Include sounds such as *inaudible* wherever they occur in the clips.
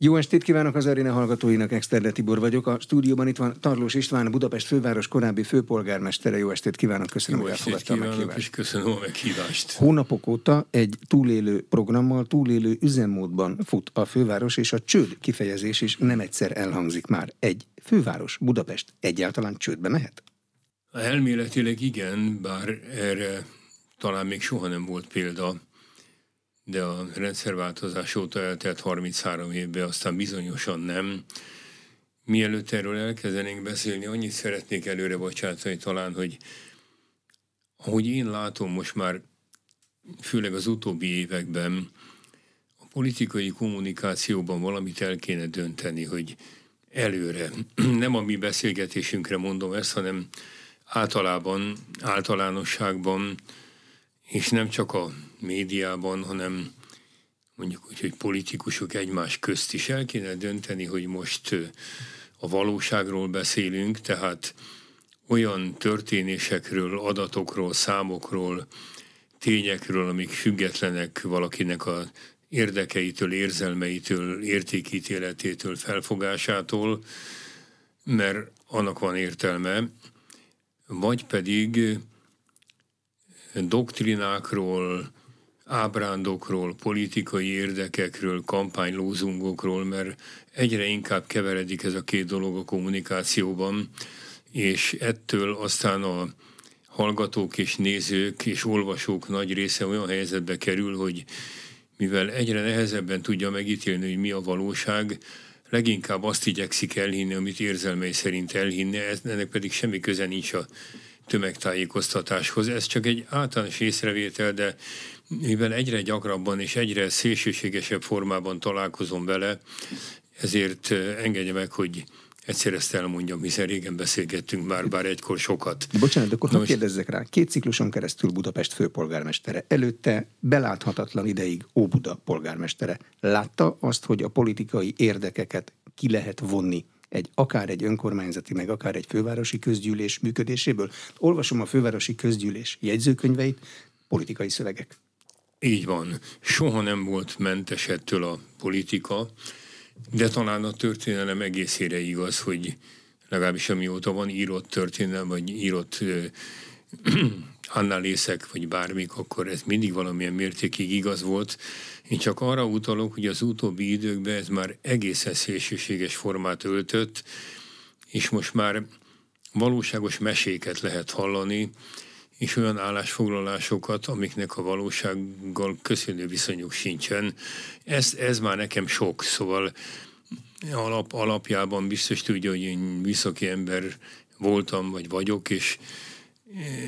Jó estét kívánok az aréna hallgatóinak, Exterde Tibor vagyok. A stúdióban itt van Tarlós István, Budapest főváros korábbi főpolgármestere. Jó estét kívánok, köszönöm, Jó hogy elfogadta a meghívást. és köszönöm a meghívást. Hónapok óta egy túlélő programmal, túlélő üzemmódban fut a főváros, és a csőd kifejezés is nem egyszer elhangzik már. Egy főváros, Budapest egyáltalán csődbe mehet? Elméletileg igen, bár erre talán még soha nem volt példa de a rendszerváltozás óta eltelt 33 évben, aztán bizonyosan nem. Mielőtt erről elkezdenénk beszélni, annyit szeretnék előre bocsátani talán, hogy ahogy én látom most már, főleg az utóbbi években, a politikai kommunikációban valamit el kéne dönteni, hogy előre, *clears throat* nem a mi beszélgetésünkre mondom ezt, hanem általában, általánosságban, és nem csak a médiában, hanem mondjuk úgy, hogy politikusok egymás közt is el kéne dönteni, hogy most a valóságról beszélünk, tehát olyan történésekről, adatokról, számokról, tényekről, amik függetlenek valakinek a érdekeitől, érzelmeitől, értékítéletétől, felfogásától, mert annak van értelme, vagy pedig doktrinákról, ábrándokról, politikai érdekekről, kampánylózungokról, mert egyre inkább keveredik ez a két dolog a kommunikációban, és ettől aztán a hallgatók és nézők és olvasók nagy része olyan helyzetbe kerül, hogy mivel egyre nehezebben tudja megítélni, hogy mi a valóság, leginkább azt igyekszik elhinni, amit érzelmei szerint elhinni, ennek pedig semmi köze nincs a tömegtájékoztatáshoz. Ez csak egy általános észrevétel, de mivel egyre gyakrabban és egyre szélsőségesebb formában találkozom vele, ezért engedje meg, hogy egyszer ezt elmondjam, hiszen régen beszélgettünk már, bár egykor sokat. Bocsánat, akkor most... kérdezzek rá. Két cikluson keresztül Budapest főpolgármestere. Előtte beláthatatlan ideig Óbuda polgármestere. Látta azt, hogy a politikai érdekeket ki lehet vonni egy akár egy önkormányzati, meg akár egy fővárosi közgyűlés működéséből. Olvasom a fővárosi közgyűlés jegyzőkönyveit, politikai szövegek. Így van. Soha nem volt mentes ettől a politika, de talán a történelem egészére igaz, hogy legalábbis amióta van írott történelem, vagy írott annalészek, vagy bármik, akkor ez mindig valamilyen mértékig igaz volt. Én csak arra utalok, hogy az utóbbi időkben ez már egészen szélsőséges formát öltött, és most már valóságos meséket lehet hallani, és olyan állásfoglalásokat, amiknek a valósággal köszönő viszonyuk sincsen. Ez, ez már nekem sok, szóval alap, alapjában biztos tudja, hogy én műszaki ember voltam, vagy vagyok, és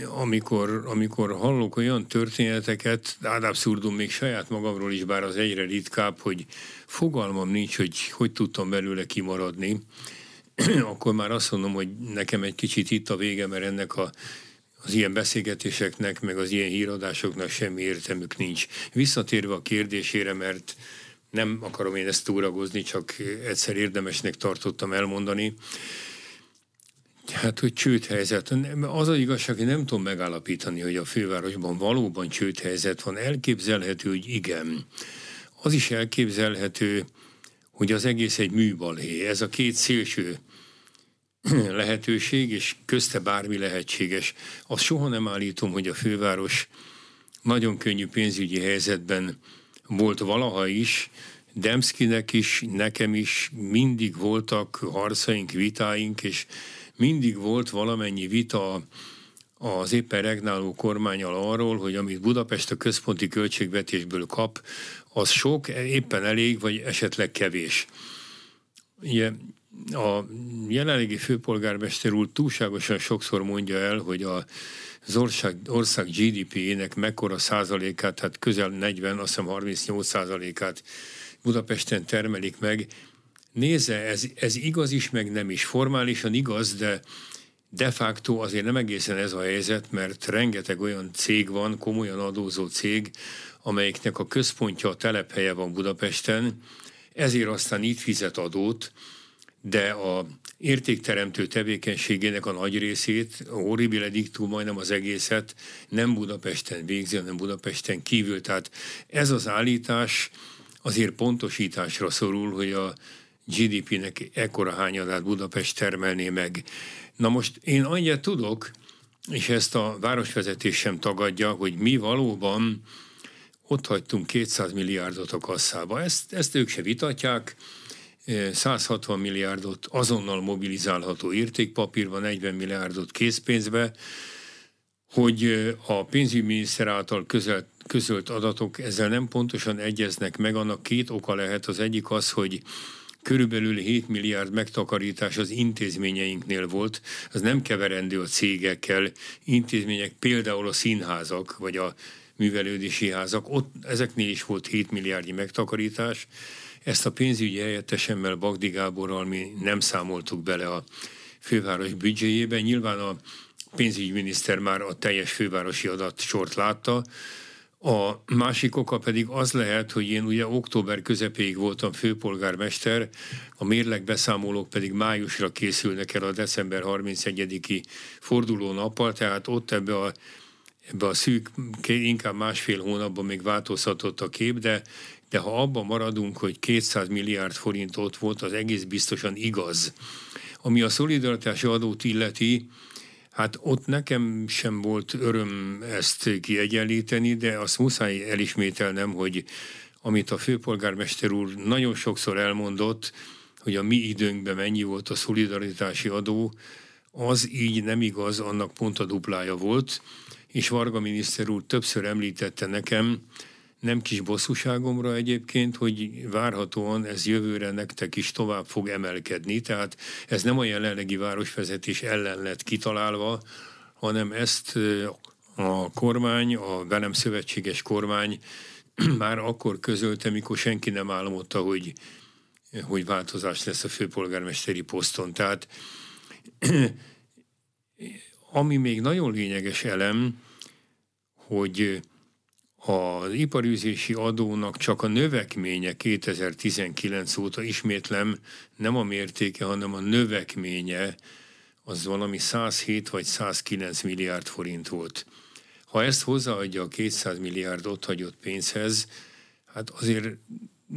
amikor, amikor hallok olyan történeteket, ad abszurdum még saját magamról is, bár az egyre ritkább, hogy fogalmam nincs, hogy hogy tudtam belőle kimaradni, *clears throat* akkor már azt mondom, hogy nekem egy kicsit itt a vége, mert ennek a, az ilyen beszélgetéseknek, meg az ilyen híradásoknak semmi értelmük nincs. Visszatérve a kérdésére, mert nem akarom én ezt túragozni, csak egyszer érdemesnek tartottam elmondani, Hát, hogy csődhelyzet. Az a igazság, hogy nem tudom megállapítani, hogy a fővárosban valóban csődhelyzet van. Elképzelhető, hogy igen. Az is elképzelhető, hogy az egész egy műbalhé. Ez a két szélső *clears throat* lehetőség, és közte bármi lehetséges. Azt soha nem állítom, hogy a főváros nagyon könnyű pénzügyi helyzetben volt valaha is, Demszkinek is, nekem is mindig voltak harcaink, vitáink, és mindig volt valamennyi vita az éppen regnáló kormányal arról, hogy amit Budapest a központi költségvetésből kap, az sok, éppen elég, vagy esetleg kevés. Ugye a jelenlegi főpolgármester úr túlságosan sokszor mondja el, hogy a az ország, ország GDP-ének mekkora százalékát, hát közel 40, azt hiszem 38 százalékát Budapesten termelik meg, nézze, ez, ez igaz is, meg nem is. Formálisan igaz, de de facto azért nem egészen ez a helyzet, mert rengeteg olyan cég van, komolyan adózó cég, amelyiknek a központja, a telephelye van Budapesten, ezért aztán itt fizet adót, de a értékteremtő tevékenységének a nagy részét, a horribile dictum majdnem az egészet nem Budapesten végzi, hanem Budapesten kívül. Tehát ez az állítás, azért pontosításra szorul, hogy a GDP-nek ekkora hányadát Budapest termelné meg. Na most én annyit tudok, és ezt a városvezetés sem tagadja, hogy mi valóban ott hagytunk 200 milliárdot a kasszába. Ezt, ezt ők se vitatják, 160 milliárdot azonnal mobilizálható értékpapírba, 40 milliárdot készpénzbe, hogy a pénzügyminiszter által közölt, közölt adatok ezzel nem pontosan egyeznek meg, annak két oka lehet. Az egyik az, hogy körülbelül 7 milliárd megtakarítás az intézményeinknél volt, az nem keverendő a cégekkel, intézmények például a színházak, vagy a művelődési házak, ott ezeknél is volt 7 milliárdnyi megtakarítás, ezt a pénzügyi helyettesemmel, Bagdi Gáborral mi nem számoltuk bele a főváros büdzséjébe. Nyilván a pénzügyminiszter már a teljes fővárosi adatsort látta, a másik oka pedig az lehet, hogy én ugye október közepéig voltam főpolgármester, a mérleg beszámolók pedig májusra készülnek el a december 31-i forduló nappal, tehát ott ebbe a, ebbe a szűk, inkább másfél hónapban még változhatott a kép, de de ha abban maradunk, hogy 200 milliárd forint ott volt, az egész biztosan igaz. Ami a szolidaritási adót illeti, hát ott nekem sem volt öröm ezt kiegyenlíteni, de azt muszáj elismételnem, hogy amit a főpolgármester úr nagyon sokszor elmondott, hogy a mi időnkben mennyi volt a szolidaritási adó, az így nem igaz, annak pont a duplája volt, és Varga miniszter úr többször említette nekem, nem kis bosszúságomra egyébként, hogy várhatóan ez jövőre nektek is tovább fog emelkedni, tehát ez nem a jelenlegi városvezetés ellen lett kitalálva, hanem ezt a kormány, a velem szövetséges kormány *clears throat* már akkor közölte, mikor senki nem álmodta, hogy, hogy változás lesz a főpolgármesteri poszton. Tehát *clears throat* ami még nagyon lényeges elem, hogy az iparűzési adónak csak a növekménye 2019 óta, ismétlem, nem a mértéke, hanem a növekménye, az valami 107 vagy 109 milliárd forint volt. Ha ezt hozzáadja a 200 milliárd ott hagyott pénzhez, hát azért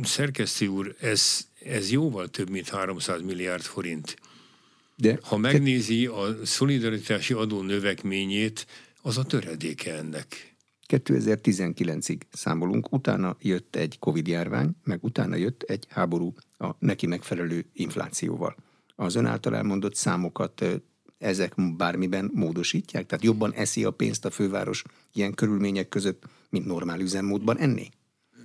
szerkesztő úr, ez, ez jóval több, mint 300 milliárd forint. De ha megnézi a szolidaritási adó növekményét, az a töredéke ennek. 2019-ig számolunk, utána jött egy Covid-járvány, meg utána jött egy háború a neki megfelelő inflációval. Az ön által elmondott számokat ezek bármiben módosítják? Tehát jobban eszi a pénzt a főváros ilyen körülmények között, mint normál üzemmódban enni?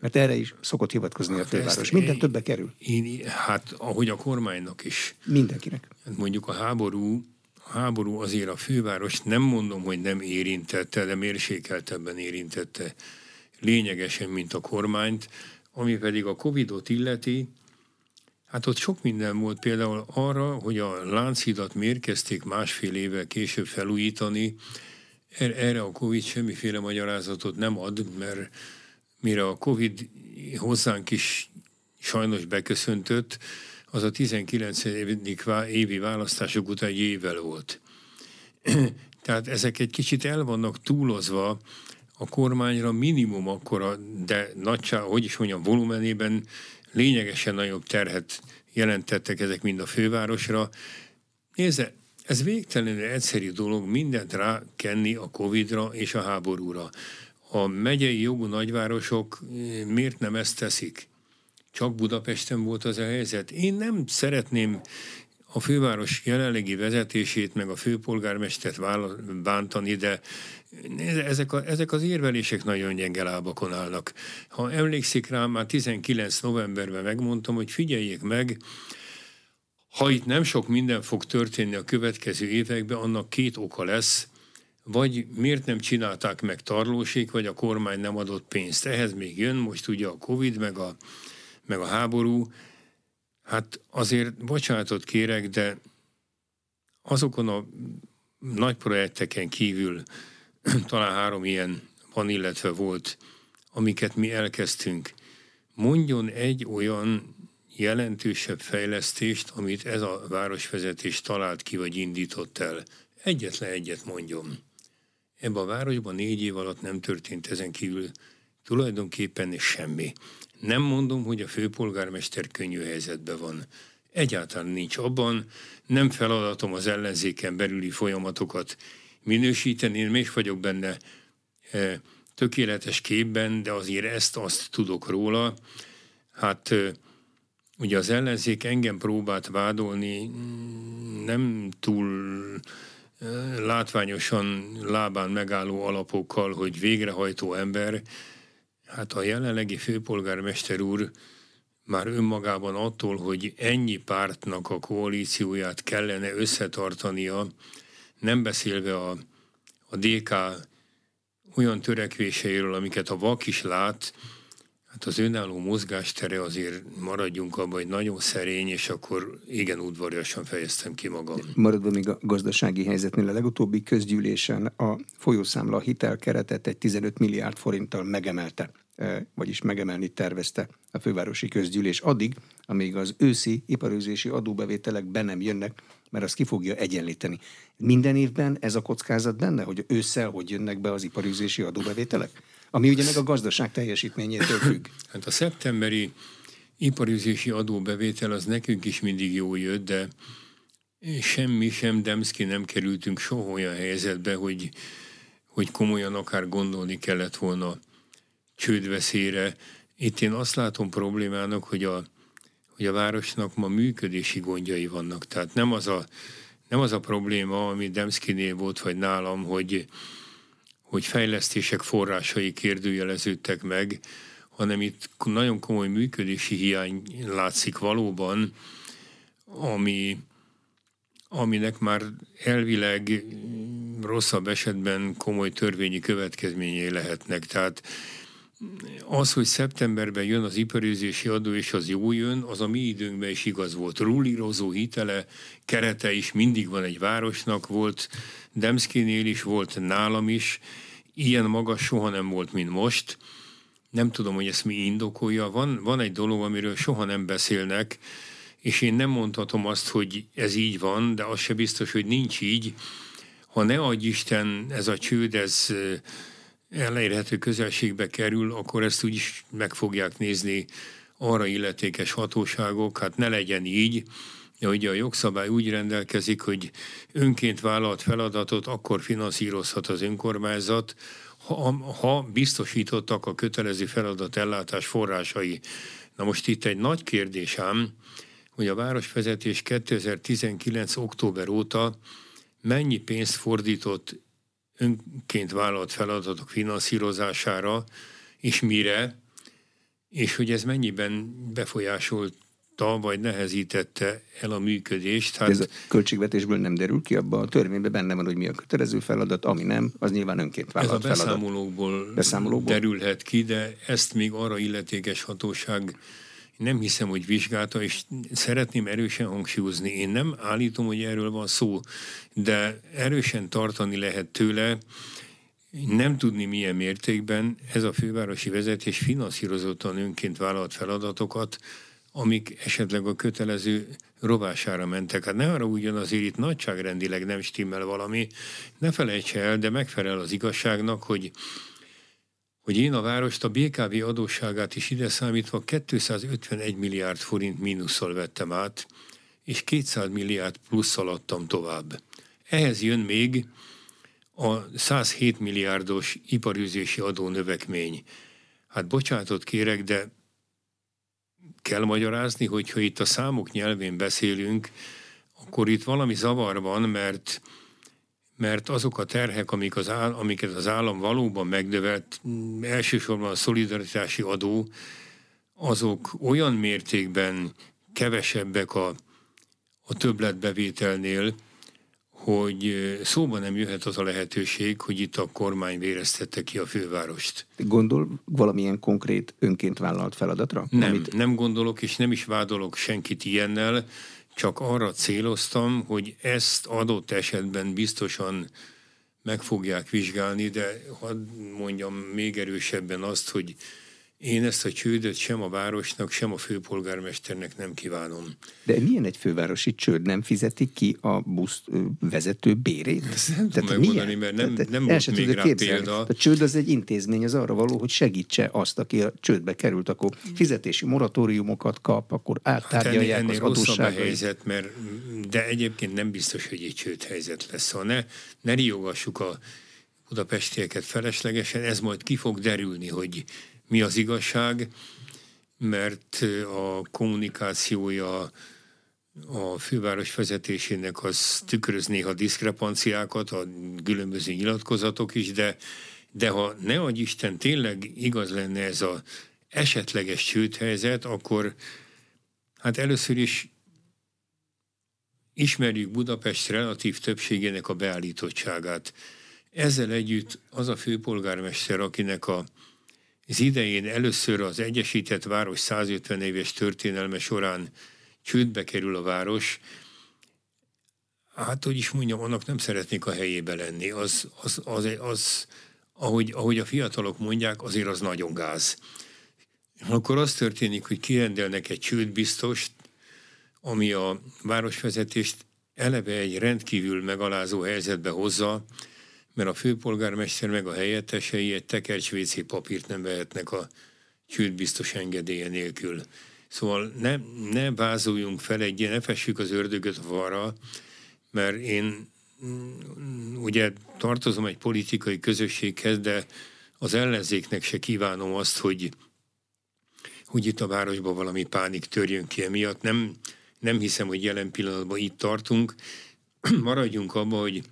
Mert erre is szokott hivatkozni hát a főváros. Minden többe kerül. Én, hát ahogy a kormánynak is. Mindenkinek. Hát mondjuk a háború háború azért a főváros nem mondom, hogy nem érintette, de mérsékeltebben érintette lényegesen, mint a kormányt, ami pedig a Covidot illeti, hát ott sok minden volt például arra, hogy a Lánchidat miért kezdték másfél évvel később felújítani, er-, erre a Covid semmiféle magyarázatot nem ad, mert mire a Covid hozzánk is sajnos beköszöntött, az a 19. évi választások után egy évvel volt. *clears throat* Tehát ezek egy kicsit el vannak túlozva, a kormányra minimum akkora, de nagyság, hogy is mondjam, volumenében lényegesen nagyobb terhet jelentettek ezek mind a fővárosra. Nézze, ez végtelenül egyszerű dolog mindent rákenni a Covid-ra és a háborúra. A megyei jogú nagyvárosok eh, miért nem ezt teszik? Csak Budapesten volt az a helyzet. Én nem szeretném a főváros jelenlegi vezetését, meg a főpolgármestert bántani, de ezek, a, ezek az érvelések nagyon gyenge lábakon állnak. Ha emlékszik rám, már 19 novemberben megmondtam, hogy figyeljék meg, ha itt nem sok minden fog történni a következő években, annak két oka lesz, vagy miért nem csinálták meg tarlósék, vagy a kormány nem adott pénzt. Ehhez még jön most ugye a Covid, meg a meg a háború, hát azért bocsánatot kérek, de azokon a nagy projekteken kívül *clears throat* talán három ilyen van, illetve volt, amiket mi elkezdtünk. Mondjon egy olyan jelentősebb fejlesztést, amit ez a városvezetés talált ki, vagy indított el. Egyetlen egyet mondjon. Ebben a városban négy év alatt nem történt ezen kívül tulajdonképpen semmi Nem mondom, hogy a főpolgármester könnyű helyzetben van. Egyáltalán nincs abban, nem feladatom az ellenzéken belüli folyamatokat minősíteni, én még vagyok benne e, tökéletes képben, de azért ezt-azt tudok róla. Hát e, ugye az ellenzék engem próbált vádolni, nem túl e, látványosan lábán megálló alapokkal, hogy végrehajtó ember, hát a jelenlegi főpolgármester úr már önmagában attól, hogy ennyi pártnak a koalícióját kellene összetartania, nem beszélve a, a DK olyan törekvéseiről, amiket a vak is lát, hát az önálló mozgástere azért maradjunk abban, hogy nagyon szerény, és akkor igen udvariasan fejeztem ki magam. Maradva még a gazdasági helyzetnél, a legutóbbi közgyűlésen a folyószámla hitelkeretet egy 15 milliárd forinttal megemelte vagyis megemelni tervezte a fővárosi közgyűlés addig, amíg az őszi iparőzési adóbevételek be nem jönnek, mert az ki fogja egyenlíteni. Minden évben ez a kockázat benne, hogy ősszel hogy jönnek be az iparőzési adóbevételek? Ami ugye meg a gazdaság teljesítményétől függ. Hát a szeptemberi iparőzési adóbevétel az nekünk is mindig jó jött, de semmi, sem Demszki nem kerültünk soha olyan helyzetbe, hogy, hogy komolyan akár gondolni kellett volna csődveszélyre. Itt én azt látom problémának, hogy a, hogy a városnak ma működési gondjai vannak. Tehát nem az a, nem az a probléma, ami Demszkinél volt, vagy nálam, hogy, hogy fejlesztések forrásai kérdőjeleződtek meg, hanem itt nagyon komoly működési hiány látszik valóban, ami, aminek már elvileg rosszabb esetben komoly törvényi következményei lehetnek. Tehát az, hogy szeptemberben jön az iparőzési adó, és az jó jön, az a mi időnkben is igaz volt. Rulírozó hitele, kerete is mindig van egy városnak, volt Demszkinél is, volt nálam is. Ilyen magas soha nem volt, mint most. Nem tudom, hogy ezt mi indokolja. Van, van egy dolog, amiről soha nem beszélnek, és én nem mondhatom azt, hogy ez így van, de az se biztos, hogy nincs így. Ha ne adj Isten, ez a csőd, ez elérhető közelségbe kerül, akkor ezt úgy is meg fogják nézni arra illetékes hatóságok, hát ne legyen így, ugye a jogszabály úgy rendelkezik, hogy önként vállalt feladatot akkor finanszírozhat az önkormányzat, ha, ha biztosítottak a kötelező feladat ellátás forrásai. Na most itt egy nagy kérdés ám, hogy a városvezetés 2019. október óta mennyi pénzt fordított önként vállalt feladatok finanszírozására, és mire, és hogy ez mennyiben befolyásolta, vagy nehezítette el a működést. Hát... Ez a költségvetésből nem derül ki, abban a törvényben benne van, hogy mi a kötelező feladat, ami nem, az nyilván önként vállalt Ez a beszámolókból, feladat. beszámolókból derülhet ki, de ezt még arra illetékes hatóság nem hiszem, hogy vizsgálta, és szeretném erősen hangsúlyozni. Én nem állítom, hogy erről van szó, de erősen tartani lehet tőle, nem tudni milyen mértékben ez a fővárosi vezetés finanszírozottan önként vállalt feladatokat, amik esetleg a kötelező rovására mentek. Hát ne arra ugyan azért itt nagyságrendileg nem stimmel valami, ne felejts el, de megfelel az igazságnak, hogy hogy én a várost a BKV adósságát is ide számítva 251 milliárd forint mínusszal vettem át, és 200 milliárd plusszal adtam tovább. Ehhez jön még a 107 milliárdos iparűzési adó növekmény. Hát bocsánatot kérek, de kell magyarázni, hogyha itt a számok nyelvén beszélünk, akkor itt valami zavar van, mert mert azok a terhek, amik az áll, amiket az állam valóban megnövelt, elsősorban a szolidaritási adó, azok olyan mértékben kevesebbek a, a többletbevételnél, hogy szóba nem jöhet az a lehetőség, hogy itt a kormány véreztette ki a fővárost. Gondol valamilyen konkrét önként vállalt feladatra? Nem, amit... nem gondolok, és nem is vádolok senkit ilyennel csak arra céloztam, hogy ezt adott esetben biztosan meg fogják vizsgálni, de hadd mondjam még erősebben azt, hogy én ezt a csődöt sem a városnak, sem a főpolgármesternek nem kívánom. De milyen egy fővárosi csőd? Nem fizeti ki a busz vezető bérét? Ezt nem tudom megmondani, mert nem, Tehát nem volt még rá képzelni. példa. A csőd az egy intézmény, az arra való, hogy segítse azt, aki a csődbe került, akkor fizetési moratóriumokat kap, akkor áttárgyalják hát ennél, ennél az rosszabb a helyzet, mert de egyébként nem biztos, hogy egy csőd helyzet lesz. Szóval ne, ne riogassuk a budapestieket feleslegesen, ez majd ki fog derülni, hogy mi az igazság, mert a kommunikációja a főváros vezetésének az tükröz néha diszkrepanciákat, a különböző nyilatkozatok is, de, de ha ne adj Isten tényleg igaz lenne ez a esetleges csődhelyzet, akkor hát először is ismerjük Budapest relatív többségének a beállítottságát. Ezzel együtt az a főpolgármester, akinek a az idején először az Egyesített Város 150 éves történelme során csődbe kerül a város, hát hogy is mondjam, annak nem szeretnék a helyébe lenni. Az, az, az, az ahogy, ahogy a fiatalok mondják, azért az nagyon gáz. Akkor az történik, hogy kirendelnek egy csődbiztost, ami a városvezetést eleve egy rendkívül megalázó helyzetbe hozza, mert a főpolgármester meg a helyettesei egy tekercs WC papírt nem vehetnek a csődbiztos engedélye nélkül. Szóval ne, ne vázoljunk fel egy ne fessük az ördögöt a falra, mert én mm, ugye tartozom egy politikai közösséghez, de az ellenzéknek se kívánom azt, hogy, hogy itt a városban valami pánik törjön ki emiatt. Nem, nem hiszem, hogy jelen pillanatban itt tartunk. *clears throat* Maradjunk abban, hogy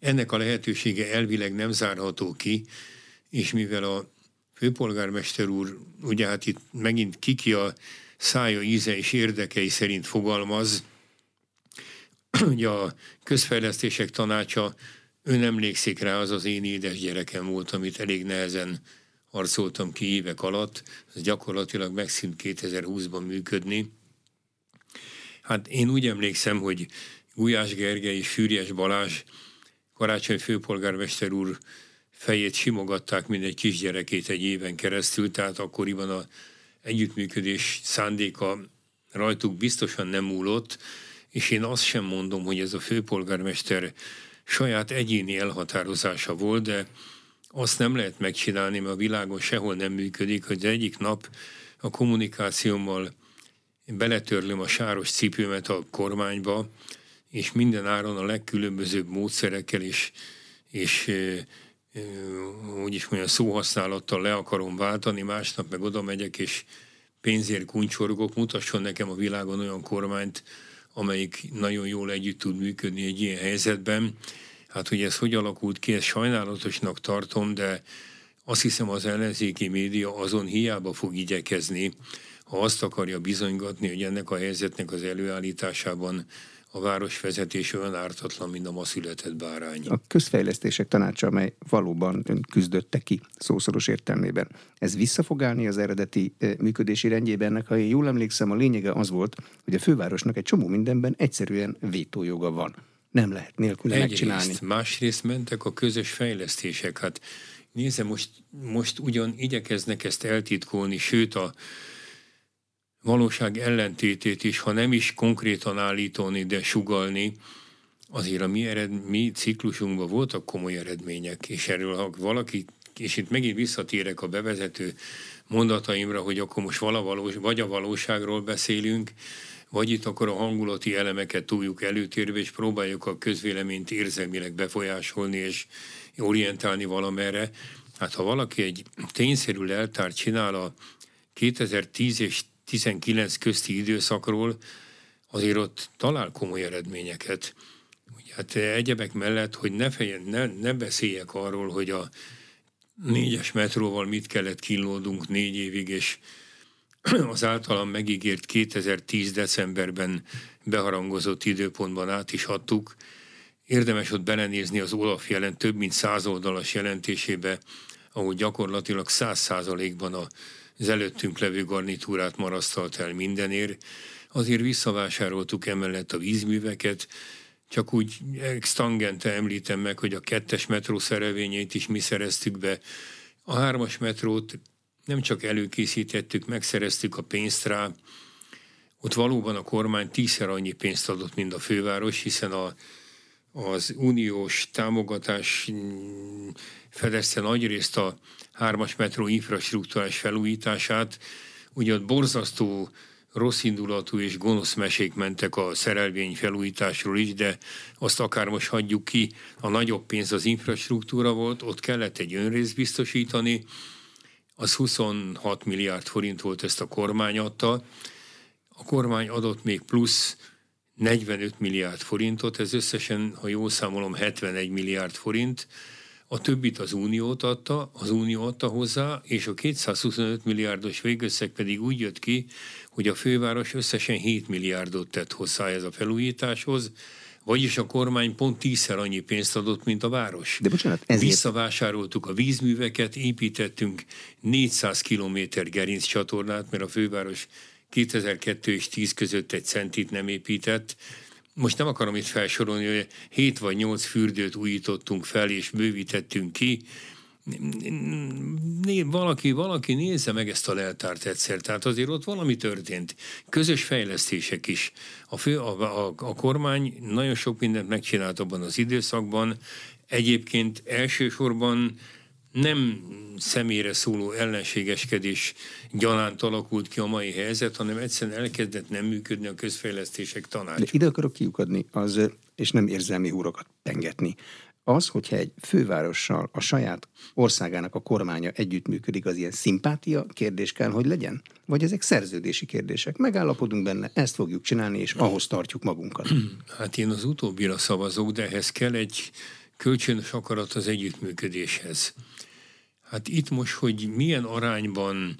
ennek a lehetősége elvileg nem zárható ki, és mivel a főpolgármester úr, ugye hát itt megint kiki a szája íze és érdekei szerint fogalmaz, *clears throat* ugye a közfejlesztések tanácsa, ön emlékszik rá, az az én édes gyerekem volt, amit elég nehezen harcoltam ki évek alatt, ez gyakorlatilag megszűnt 2020-ban működni. Hát én úgy emlékszem, hogy Gulyás Gergely és Fűrjes Balázs Karácsony főpolgármester úr fejét simogatták, mint egy kisgyerekét egy éven keresztül, tehát akkoriban a együttműködés szándéka rajtuk biztosan nem múlott, és én azt sem mondom, hogy ez a főpolgármester saját egyéni elhatározása volt, de azt nem lehet megcsinálni, mert a világon sehol nem működik, hogy egyik nap a kommunikációmmal beletörlöm a sáros cipőmet a kormányba, és minden áron a legkülönbözőbb módszerekkel és, és úgy is mondjam, szóhasználattal le akarom váltani, másnap meg oda megyek, és pénzért kuncsorgok, mutasson nekem a világon olyan kormányt, amelyik nagyon jól együtt tud működni egy ilyen helyzetben. Hát, hogy ez hogy alakult ki, ezt sajnálatosnak tartom, de azt hiszem az ellenzéki média azon hiába fog igyekezni, ha azt akarja bizonygatni, hogy ennek a helyzetnek az előállításában a városvezetés olyan ártatlan, mint a ma született bárány. A közfejlesztések tanácsa, amely valóban ön küzdötte ki szószoros értelmében, ez vissza fog állni az eredeti eh, működési rendjében, ennek, ha én jól emlékszem, a lényege az volt, hogy a fővárosnak egy csomó mindenben egyszerűen vétójoga van. Nem lehet nélkül megcsinálni. Másrészt mentek a közös fejlesztések. Hát nézze, most, most ugyan igyekeznek ezt eltitkolni, sőt a valóság ellentétét is, ha nem is konkrétan állítani, de sugalni, azért a mi, ered, mi ciklusunkban voltak komoly eredmények, és erről, ha valaki, és itt megint visszatérek a bevezető mondataimra, hogy akkor most valavalós, vagy a valóságról beszélünk, vagy itt akkor a hangulati elemeket túljuk előtérbe, és próbáljuk a közvéleményt érzelmileg befolyásolni és orientálni valamerre. Hát ha valaki egy tényszerű leltárt csinál a 2010 és 19 közti időszakról, azért ott talál komoly eredményeket. Ugye, hát egyebek mellett, hogy ne, fejen, ne, ne beszéljek arról, hogy a négyes metróval mit kellett kínlódunk négy évig, és *clears throat* az általam megígért 2010. decemberben beharangozott időpontban át is adtuk. Érdemes ott belenézni az Olaf jelent több mint száz oldalas jelentésébe, ahol gyakorlatilag száz százalékban a az előttünk levő garnitúrát marasztalt el mindenért. Azért visszavásároltuk emellett a vízműveket, csak úgy extangente említem meg, hogy a kettes metró szerelvényeit is mi szereztük be. A hármas metrót nem csak előkészítettük, megszereztük a pénzt rá, ott valóban a kormány tízszer annyi pénzt adott, mint a főváros, hiszen a, az uniós támogatás fedezte nagyrészt a hármas metró infrastruktúrás felújítását, ugye ott borzasztó rossz indulatú és gonosz mesék mentek a szerelvény felújításról is, de azt akár most hagyjuk ki, a nagyobb pénz az infrastruktúra volt, ott kellett egy önrészt biztosítani, az 26 milliárd forint volt, ezt a kormány adta. A kormány adott még plusz 45 milliárd forintot, ez összesen, ha jól számolom, 71 milliárd forint, a többit az Uniót adta, az Unió adta hozzá, és a 225 milliárdos végösszeg pedig úgy jött ki, hogy a főváros összesen 7 milliárdot tett hozzá ez a felújításhoz, vagyis a kormány pont tízszer annyi pénzt adott, mint a város. De bocsánat, ezért... Visszavásároltuk a vízműveket, építettünk 400 kilométer gerinc csatornát, mert a főváros 2002 és 10 között egy centit nem épített, most nem akarom itt felsorolni, hogy 7 vagy 8 fürdőt újítottunk fel és bővítettünk ki, valaki, valaki nézze meg ezt a leltárt egyszer, tehát azért ott valami történt. Közös fejlesztések is. A, fő, a, a, a kormány nagyon sok mindent megcsinált abban az időszakban, egyébként elsősorban nem személyre szóló ellenségeskedés gyanánt alakult ki a mai helyzet, hanem egyszerűen elkezdett nem működni a közfejlesztések tanács. De ide akarok kiukadni, az, és nem érzelmi húrokat pengetni. Az, hogyha egy fővárossal a saját országának a kormánya együttműködik, az ilyen szimpátia kérdés kell, hogy legyen? Vagy ezek szerződési kérdések? Megállapodunk benne, ezt fogjuk csinálni, és ahhoz tartjuk magunkat. *clears throat* Hát én az utóbbira szavazok, de ehhez kell egy kölcsönös akarat az együttműködéshez. Hát itt most, hogy milyen arányban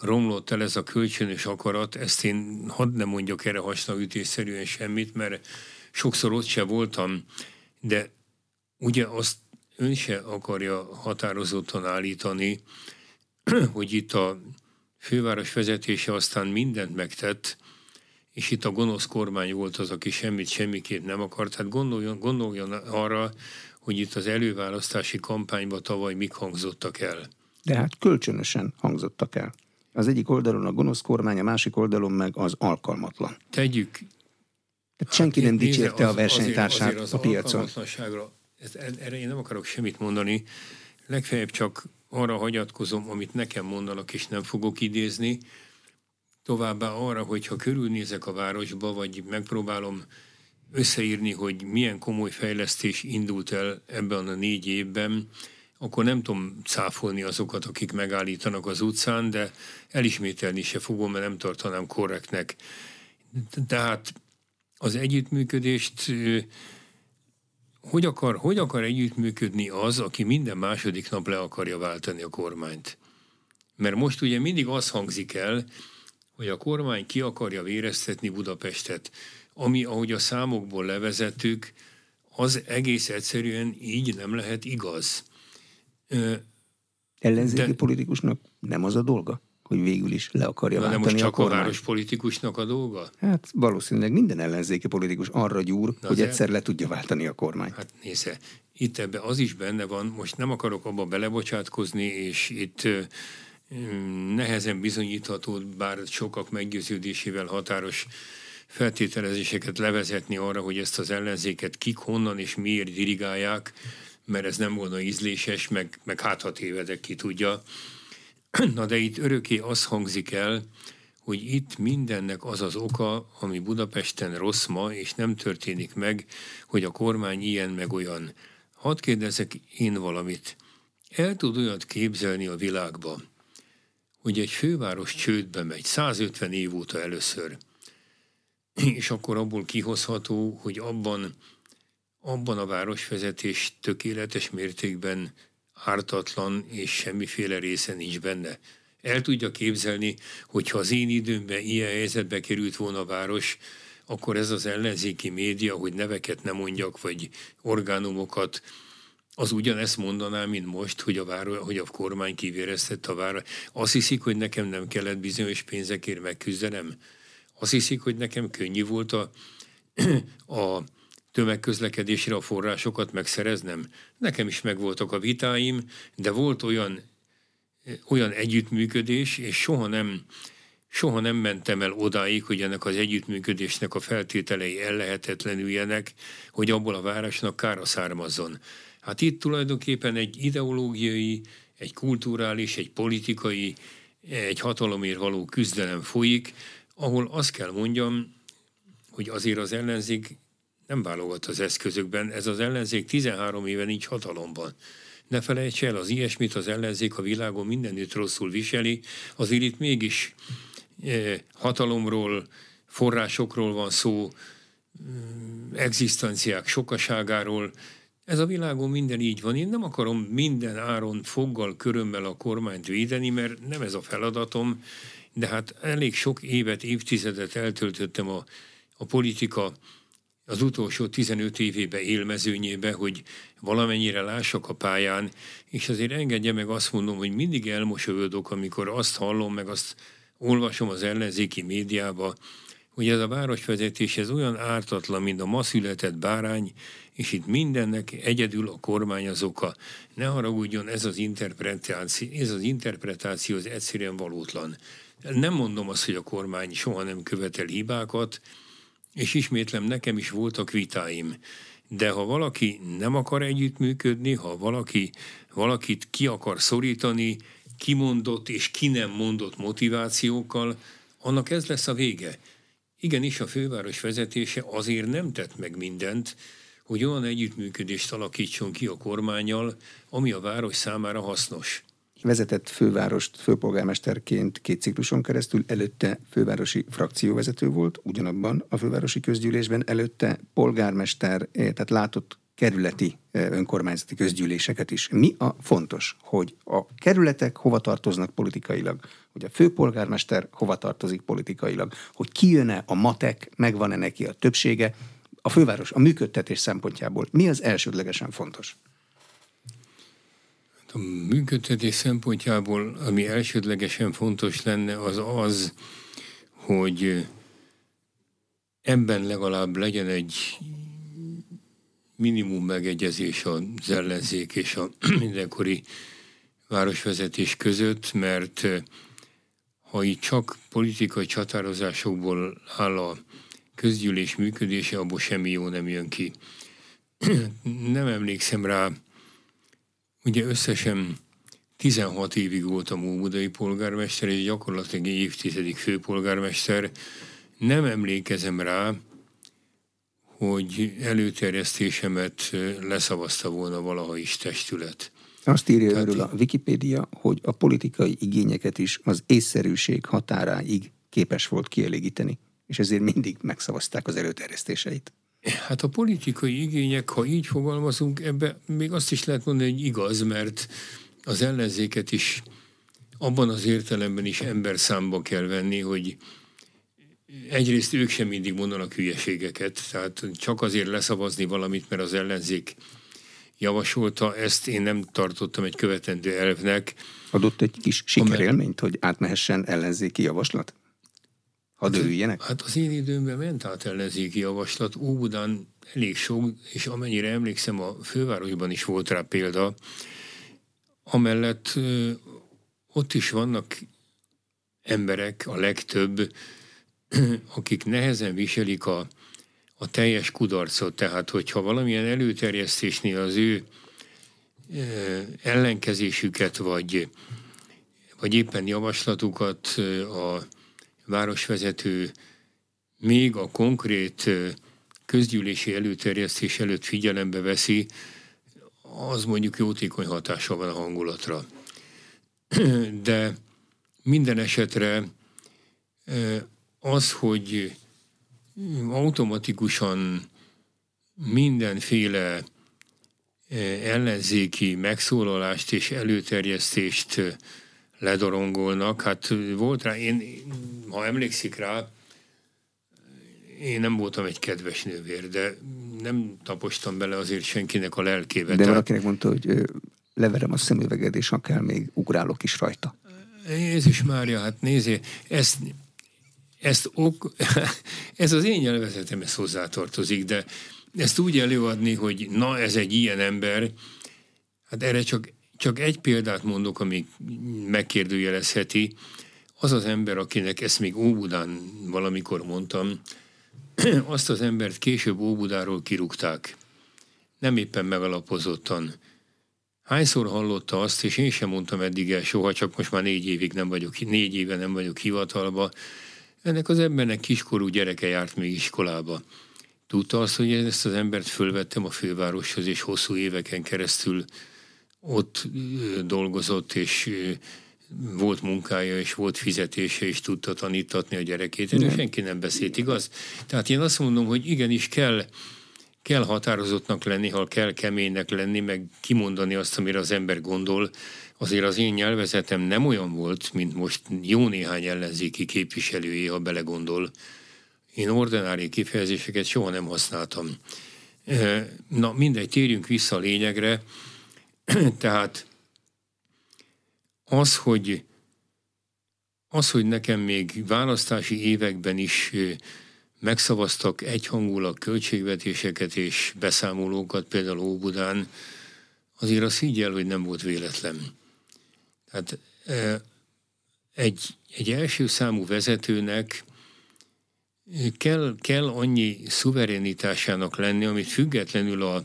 romlott el ez a kölcsönös akarat, ezt én hadd nem mondjak erre hasnaütésszerűen semmit, mert sokszor ott se voltam, de ugye azt ön se akarja határozottan állítani, *clears throat* hogy itt a főváros vezetése aztán mindent megtett, és itt a gonosz kormány volt az, aki semmit semmiképp nem akart. Hát gondoljon, gondoljon arra, hogy itt az előválasztási kampányban tavaly mik hangzottak el. De hát kölcsönösen hangzottak el. Az egyik oldalon a gonosz kormány, a másik oldalon meg az alkalmatlan. Tegyük. Tehát senki hát, nem dicsérte a versenytársát azért, azért a piacon. Ezt, erre én nem akarok semmit mondani, legfeljebb csak arra hagyatkozom, amit nekem mondanak, és nem fogok idézni. Továbbá arra, hogyha körülnézek a városba, vagy megpróbálom összeírni, hogy milyen komoly fejlesztés indult el ebben a négy évben, akkor nem tudom cáfolni azokat, akik megállítanak az utcán, de elismételni se fogom, mert nem tartanám korrektnek. Tehát az együttműködést hogy akar, hogy akar együttműködni az, aki minden második nap le akarja váltani a kormányt? Mert most ugye mindig az hangzik el, hogy a kormány ki akarja véreztetni Budapestet ami, ahogy a számokból levezettük, az egész egyszerűen így nem lehet igaz. Ellenzéki de, politikusnak nem az a dolga, hogy végül is le akarja na, váltani de most csak a, a város politikusnak a dolga? Hát valószínűleg minden ellenzéki politikus arra gyúr, na hogy de, egyszer le tudja váltani a kormány. Hát nézze, itt ebbe az is benne van, most nem akarok abba belebocsátkozni, és itt nehezen bizonyítható, bár sokak meggyőződésével határos feltételezéseket levezetni arra, hogy ezt az ellenzéket kik, honnan és miért dirigálják, mert ez nem volna ízléses, meg, meg hát ha tévedek, ki tudja. Na de itt örökké az hangzik el, hogy itt mindennek az az oka, ami Budapesten rossz ma, és nem történik meg, hogy a kormány ilyen meg olyan. Hadd kérdezek én valamit. El tud olyat képzelni a világba, hogy egy főváros csődbe megy, 150 év óta először – és akkor abból kihozható, hogy abban, abban a városvezetés tökéletes mértékben ártatlan, és semmiféle része nincs benne. El tudja képzelni, hogyha az én időmben ilyen helyzetbe került volna a város, akkor ez az ellenzéki média, hogy neveket nem mondjak, vagy orgánumokat, az ugyanezt mondaná, mint most, hogy a, váro, hogy a kormány kivéreztette a város. Azt hiszik, hogy nekem nem kellett bizonyos pénzekért megküzdenem. Azt hiszik, hogy nekem könnyű volt a, *clears throat* a tömegközlekedésre a forrásokat megszereznem. Nekem is megvoltak a vitáim, de volt olyan olyan együttműködés, és soha nem, soha nem mentem el odáig, hogy ennek az együttműködésnek a feltételei ellehetetlenüljenek, hogy abból a városnak kára származzon. Hát itt tulajdonképpen egy ideológiai, egy kulturális, egy politikai, egy hatalomért való küzdelem folyik, ahol azt kell mondjam, hogy azért az ellenzék nem válogat az eszközökben. Ez az ellenzék 13 éve nincs hatalomban. Ne felejts el, az ilyesmit az ellenzék a világon mindenütt rosszul viseli, azért itt mégis eh, hatalomról, forrásokról van szó, mm, egzisztenciák sokaságáról, ez a világon minden így van. Én nem akarom minden áron foggal, körömmel a kormányt védeni, mert nem ez a feladatom, de hát elég sok évet, évtizedet eltöltöttem a, a politika az utolsó 15 évébe élmezőnyébe, hogy valamennyire lássak a pályán, és azért engedje meg azt mondom, hogy mindig elmosolyodok, amikor azt hallom, meg azt olvasom az ellenzéki médiába, hogy ez a városvezetés ez olyan ártatlan, mint a ma született bárány, és itt mindennek egyedül a kormány az oka. Ne haragudjon, ez az interpretáció, ez az interpretáció az egyszerűen valótlan. Nem mondom azt, hogy a kormány soha nem követel hibákat, és ismétlem, nekem is voltak vitáim. De ha valaki nem akar együttműködni, ha valaki valakit ki akar szorítani, kimondott és ki nem mondott motivációkkal, annak ez lesz a vége. Igenis, a főváros vezetése azért nem tett meg mindent, hogy olyan együttműködést alakítson ki a kormányjal, ami a város számára hasznos vezetett fővárost főpolgármesterként két cikluson keresztül, előtte fővárosi frakcióvezető volt, ugyanabban a fővárosi közgyűlésben, előtte polgármester, eh, tehát látott kerületi eh, önkormányzati közgyűléseket is. Mi a fontos, hogy a kerületek hova tartoznak politikailag, hogy a főpolgármester hova tartozik politikailag, hogy kijön-e a matek, megvan-e neki a többsége, a főváros a működtetés szempontjából mi az elsődlegesen fontos? A működtetés szempontjából, ami elsődlegesen fontos lenne, az az, hogy ebben legalább legyen egy minimum megegyezés az ellenzék és a *clears throat* mindenkori városvezetés között, mert ha itt csak politikai csatározásokból áll a közgyűlés működése, abból semmi jó nem jön ki. *clears throat* nem emlékszem rá, Ugye összesen 16 évig voltam óbudai polgármester, és gyakorlatilag egy évtizedik főpolgármester. Nem emlékezem rá, hogy előterjesztésemet leszavazta volna valaha is testület. Azt írja Tehát erről a Wikipédia, hogy a politikai igényeket is az észszerűség határáig képes volt kielégíteni, és ezért mindig megszavazták az előterjesztéseit. Hát a politikai igények, ha így fogalmazunk, ebbe még azt is lehet mondani, hogy igaz, mert az ellenzéket is abban az értelemben is ember számba kell venni, hogy egyrészt ők sem mindig mondanak hülyeségeket, tehát csak azért leszavazni valamit, mert az ellenzék javasolta, ezt én nem tartottam egy követendő elvnek. Adott egy kis sikerélményt, hogy átmehessen ellenzéki javaslat? Hadd örüljenek? Hát az én időmben ment át ellenzéki javaslat, Óbudán elég sok, és amennyire emlékszem, a fővárosban is volt rá példa. Amellett ott is vannak emberek, a legtöbb, *clears throat* akik nehezen viselik a, a teljes kudarcot. Tehát, hogyha valamilyen előterjesztésnél az ő ellenkezésüket, vagy, vagy éppen javaslatukat a városvezető még a konkrét közgyűlési előterjesztés előtt figyelembe veszi, az mondjuk jótékony hatása van a hangulatra. *clears throat* De minden esetre az, hogy automatikusan mindenféle ellenzéki megszólalást és előterjesztést ledorongolnak. Hát volt rá, én, ha emlékszik rá, én nem voltam egy kedves nővér, de nem tapostam bele azért senkinek a lelkébe. De valakinek mondta, hogy leverem a szemüveged, és akár még ugrálok is rajta. Jézus Mária, hát nézé, ezt, ezt ok, *laughs* ez az én nyelvezetemhez hozzátartozik, de ezt úgy előadni, hogy na ez egy ilyen ember, hát erre csak csak egy példát mondok, ami megkérdőjelezheti. Az az ember, akinek ezt még Óbudán valamikor mondtam, *clears throat* azt az embert később Óbudáról kirúgták. Nem éppen megalapozottan. Hányszor hallotta azt, és én sem mondtam eddig el soha, csak most már négy évig nem vagyok, négy éve nem vagyok hivatalba. Ennek az embernek kiskorú gyereke járt még iskolába. Tudta azt, hogy ezt az embert fölvettem a fővároshoz, és hosszú éveken keresztül ott dolgozott, és volt munkája, és volt fizetése, és tudta tanítatni a gyerekét. Erről senki nem beszélt, igaz? Tehát én azt mondom, hogy igenis kell, kell határozottnak lenni, ha kell keménynek lenni, meg kimondani azt, amire az ember gondol. Azért az én nyelvezetem nem olyan volt, mint most jó néhány ellenzéki képviselője, ha belegondol. Én ordinári kifejezéseket soha nem használtam. Na mindegy, térjünk vissza a lényegre. *clears throat* Tehát az, hogy az, hogy nekem még választási években is megszavaztak egyhangulag költségvetéseket és beszámolókat, például Óbudán, azért azt így el, hogy nem volt véletlen. Tehát egy, egy első számú vezetőnek kell, kell annyi szuverenitásának lenni, amit függetlenül a,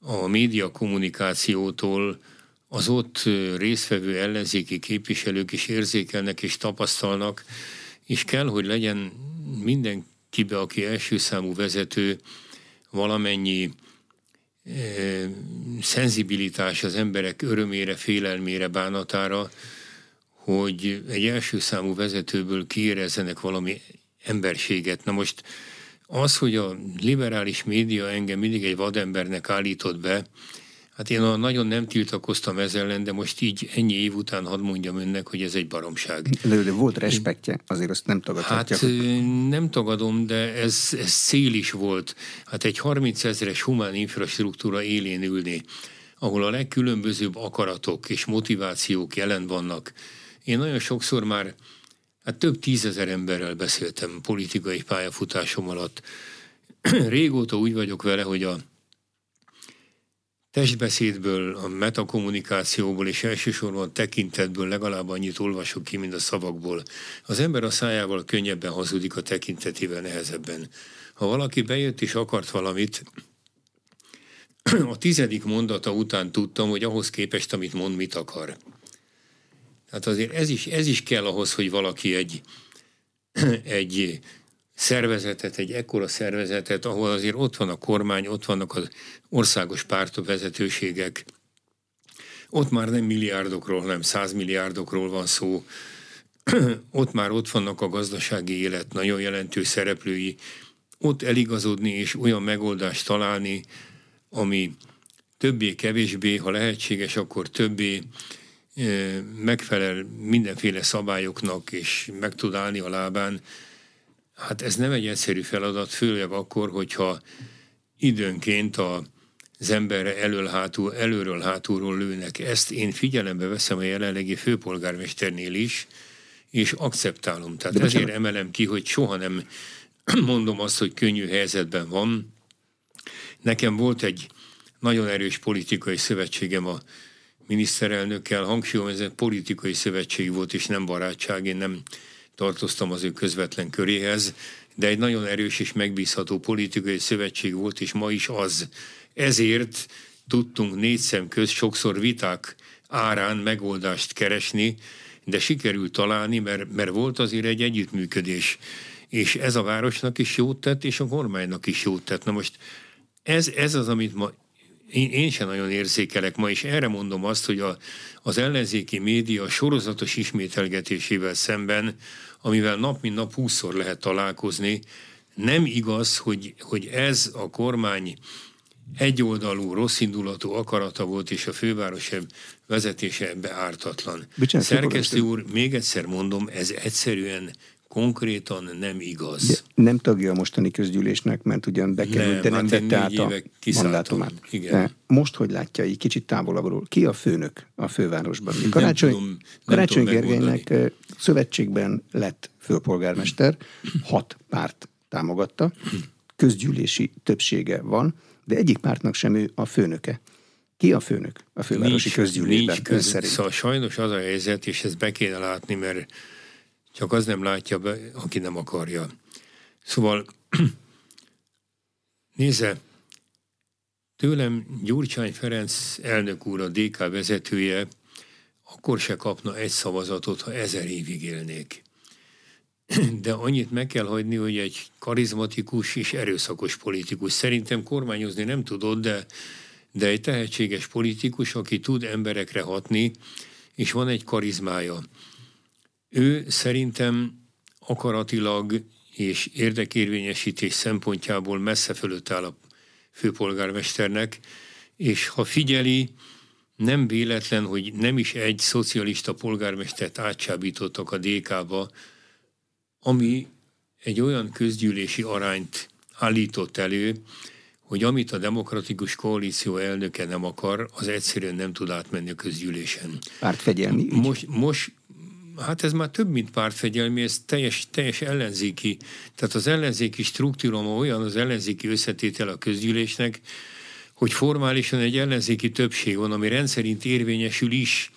a média kommunikációtól az ott résztvevő ellenzéki képviselők is érzékelnek és tapasztalnak, és kell, hogy legyen mindenkibe, aki első számú vezető, valamennyi e, szenzibilitás az emberek örömére, félelmére, bánatára, hogy egy első számú vezetőből kiérezzenek valami emberséget. Na most az, hogy a liberális média engem mindig egy vadembernek állított be, Hát én nagyon nem tiltakoztam ezzel ellen, de most így ennyi év után hadd mondjam önnek, hogy ez egy baromság. De, de volt respektje, azért azt nem tagadhatja. Hát nem tagadom, de ez, ez szél is volt. Hát egy 30 ezeres humán infrastruktúra élén ülni, ahol a legkülönbözőbb akaratok és motivációk jelen vannak. Én nagyon sokszor már hát több tízezer emberrel beszéltem politikai pályafutásom alatt. *clears throat* Régóta úgy vagyok vele, hogy a testbeszédből, a metakommunikációból és elsősorban tekintetből legalább annyit olvasok ki, mint a szavakból. Az ember a szájával könnyebben hazudik, a tekintetével nehezebben. Ha valaki bejött és akart valamit, *clears throat* a tizedik mondata után tudtam, hogy ahhoz képest, amit mond, mit akar. Tehát azért ez is, ez is kell ahhoz, hogy valaki egy, *clears throat* egy szervezetet, egy ekkora szervezetet, ahol azért ott van a kormány, ott vannak az országos pártok vezetőségek, ott már nem milliárdokról, hanem százmilliárdokról van szó, *clears throat* ott már ott vannak a gazdasági élet nagyon jelentős szereplői, ott eligazodni és olyan megoldást találni, ami többé-kevésbé, ha lehetséges, akkor többé megfelel mindenféle szabályoknak, és meg tud állni a lábán, Hát ez nem egy egyszerű feladat, főleg akkor, hogyha időnként a, az emberre elől hátul, előről hátulról lőnek. Ezt én figyelembe veszem a jelenlegi főpolgármesternél is, és akceptálom. Tehát De ezért emelem ki, hogy soha nem *clears throat* mondom azt, hogy könnyű helyzetben van. Nekem volt egy nagyon erős politikai szövetségem a miniszterelnökkel, hangsúlyom, ez egy politikai szövetség volt, és nem barátság, én nem tartoztam az ő közvetlen köréhez, de egy nagyon erős és megbízható politikai szövetség volt, és ma is az. Ezért tudtunk négy szem köz sokszor viták árán megoldást keresni, de sikerült találni, mert, mert volt azért egy együttműködés. És ez a városnak is jót tett, és a kormánynak is jót tett. Na most ez, ez az, amit ma én, én sem nagyon érzékelek ma, és erre mondom azt, hogy a, az ellenzéki média sorozatos ismételgetésével szemben amivel nap mint nap húszszor lehet találkozni. Nem igaz, hogy, hogy ez a kormány egyoldalú, rosszindulatú akarata volt, és a főváros vezetése ebbe ártatlan. Bocsánat, Szerkesztő úr, még egyszer mondom, ez egyszerűen konkrétan nem igaz. De nem tagja a mostani közgyűlésnek, mert ugyan bekerült, de nem hát vette át a mandátumát. Igen. Most hogy látja így kicsit távolabbról? Ki a főnök a fővárosban? Karácsony, nem tudom, nem Karácsony Gergelynek szövetségben lett főpolgármester, hat párt támogatta, közgyűlési többsége van, de egyik pártnak sem ő a főnöke. Ki a főnök a fővárosi nincs, közgyűlésben? Nincs köz? Szóval sajnos az a helyzet, és ezt be kéne látni, mert csak az nem látja be, aki nem akarja. Szóval *clears throat* nézze, tőlem Gyurcsány Ferenc elnök úr, a DK vezetője, akkor se kapna egy szavazatot, ha ezer évig élnék. *clears throat* De annyit meg kell hagyni, hogy egy karizmatikus és erőszakos politikus. Szerintem kormányozni nem tudod, de, de egy tehetséges politikus, aki tud emberekre hatni, és van egy karizmája. Ő szerintem akaratilag és érdekérvényesítés szempontjából messze fölött áll a főpolgármesternek, és ha figyeli, nem véletlen, hogy nem is egy szocialista polgármestert átsábítottak a DK-ba, ami egy olyan közgyűlési arányt állított elő, hogy amit a demokratikus koalíció elnöke nem akar, az egyszerűen nem tud átmenni a közgyűlésen. Pártfegyelmi ügy? Most, most hát ez már több, mint pártfegyelmi, ez teljes, teljes ellenzéki. Tehát az ellenzéki struktúra olyan az ellenzéki összetétel a közgyűlésnek, hogy formálisan egy ellenzéki többség van, ami rendszerint érvényesül is.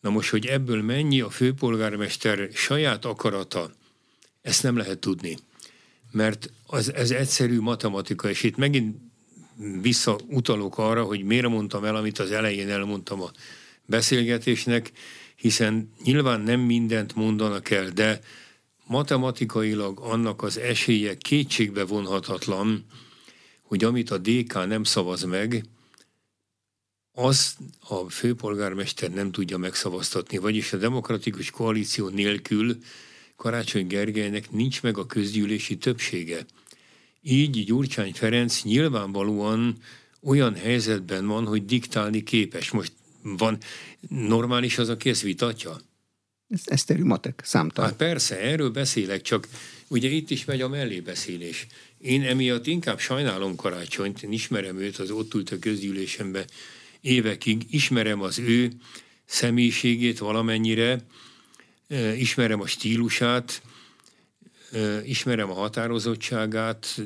Na most, hogy ebből mennyi a főpolgármester saját akarata, ezt nem lehet tudni. Mert az, ez egyszerű matematika, és itt megint visszautalok arra, hogy miért mondtam el, amit az elején elmondtam a beszélgetésnek, hiszen nyilván nem mindent mondanak el, de matematikailag annak az esélye kétségbe vonhatatlan, hogy amit a DK nem szavaz meg, az a főpolgármester nem tudja megszavaztatni, vagyis a demokratikus koalíció nélkül Karácsony Gergelynek nincs meg a közgyűlési többsége. Így Gyurcsány Ferenc nyilvánvalóan olyan helyzetben van, hogy diktálni képes. Most van normális az, aki ezt vitatja? Ez eszterű matek, számtal. Hát persze, erről beszélek, csak ugye itt is megy a mellébeszélés. Én emiatt inkább sajnálom Karácsonyt, én ismerem őt, az ott ült a közgyűlésembe évekig, ismerem az ő személyiségét valamennyire, ismerem a stílusát, ismerem a határozottságát,